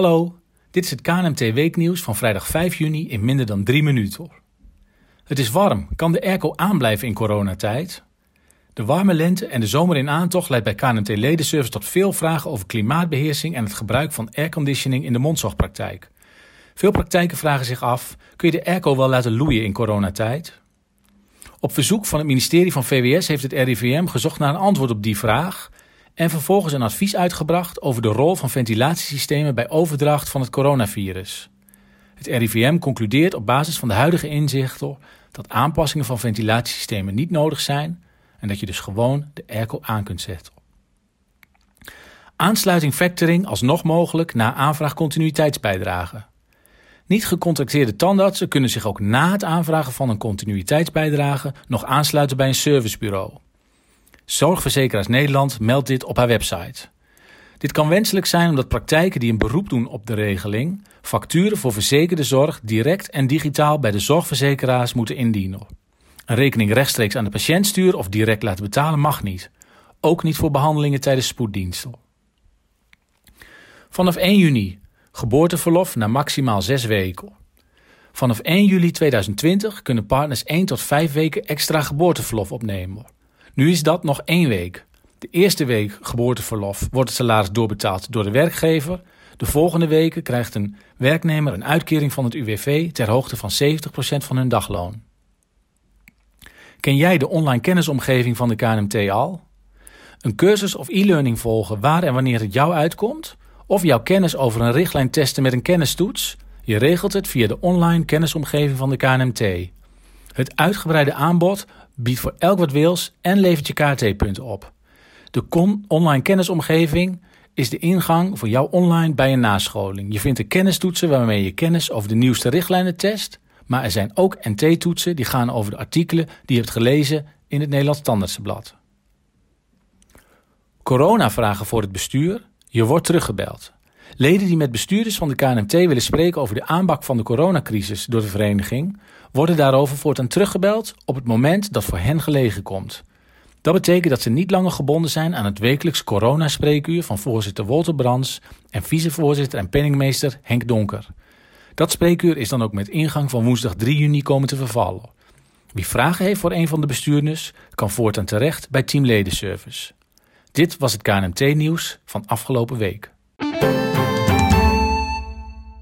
Hallo, dit is het KNMT Weeknieuws van vrijdag 5 juni in minder dan drie minuten. Het is warm. Kan de airco aanblijven in coronatijd? De warme lente en de zomer in aantocht leidt bij KNMT Ledenservice tot veel vragen over klimaatbeheersing en het gebruik van airconditioning in de mondzorgpraktijk. Veel praktijken vragen zich af: kun je de airco wel laten loeien in coronatijd? Op verzoek van het ministerie van VWS heeft het RIVM gezocht naar een antwoord op die vraag en vervolgens een advies uitgebracht over de rol van ventilatiesystemen bij overdracht van het coronavirus. Het RIVM concludeert op basis van de huidige inzichten dat aanpassingen van ventilatiesystemen niet nodig zijn en dat je dus gewoon de airco aan kunt zetten. Aansluiting factoring alsnog mogelijk na aanvraag continuïteitsbijdrage. Niet gecontracteerde tandartsen kunnen zich ook na het aanvragen van een continuïteitsbijdrage nog aansluiten bij een servicebureau. Zorgverzekeraars Nederland meldt dit op haar website. Dit kan wenselijk zijn omdat praktijken die een beroep doen op de regeling facturen voor verzekerde zorg direct en digitaal bij de zorgverzekeraars moeten indienen. Een rekening rechtstreeks aan de patiënt sturen of direct laten betalen mag niet. Ook niet voor behandelingen tijdens spoeddiensten. Vanaf 1 juni geboorteverlof na maximaal 6 weken. Vanaf 1 juli 2020 kunnen partners 1 tot 5 weken extra geboorteverlof opnemen. Nu is dat nog één week. De eerste week geboorteverlof wordt het salaris doorbetaald door de werkgever. De volgende weken krijgt een werknemer een uitkering van het UWV ter hoogte van 70% van hun dagloon. Ken jij de online kennisomgeving van de KNMT al? Een cursus of e-learning volgen waar en wanneer het jou uitkomt? Of jouw kennis over een richtlijn testen met een kennistoets? Je regelt het via de online kennisomgeving van de KNMT. Het uitgebreide aanbod biedt voor elk wat wils en levert je KT-punten op. De online kennisomgeving is de ingang voor jou online bij een nascholing. Je vindt de kennistoetsen waarmee je kennis over de nieuwste richtlijnen test, maar er zijn ook NT-toetsen die gaan over de artikelen die je hebt gelezen in het Nederlands Standaardseblad. Corona-vragen voor het bestuur. Je wordt teruggebeld. Leden die met bestuurders van de KNMT willen spreken over de aanpak van de coronacrisis door de vereniging, worden daarover voortaan teruggebeld op het moment dat voor hen gelegen komt. Dat betekent dat ze niet langer gebonden zijn aan het wekelijks coronaspreekuur van voorzitter Walter Brands en vicevoorzitter en penningmeester Henk Donker. Dat spreekuur is dan ook met ingang van woensdag 3 juni komen te vervallen. Wie vragen heeft voor een van de bestuurders, kan voortaan terecht bij Team Ledenservice. Dit was het KNMT-nieuws van afgelopen week.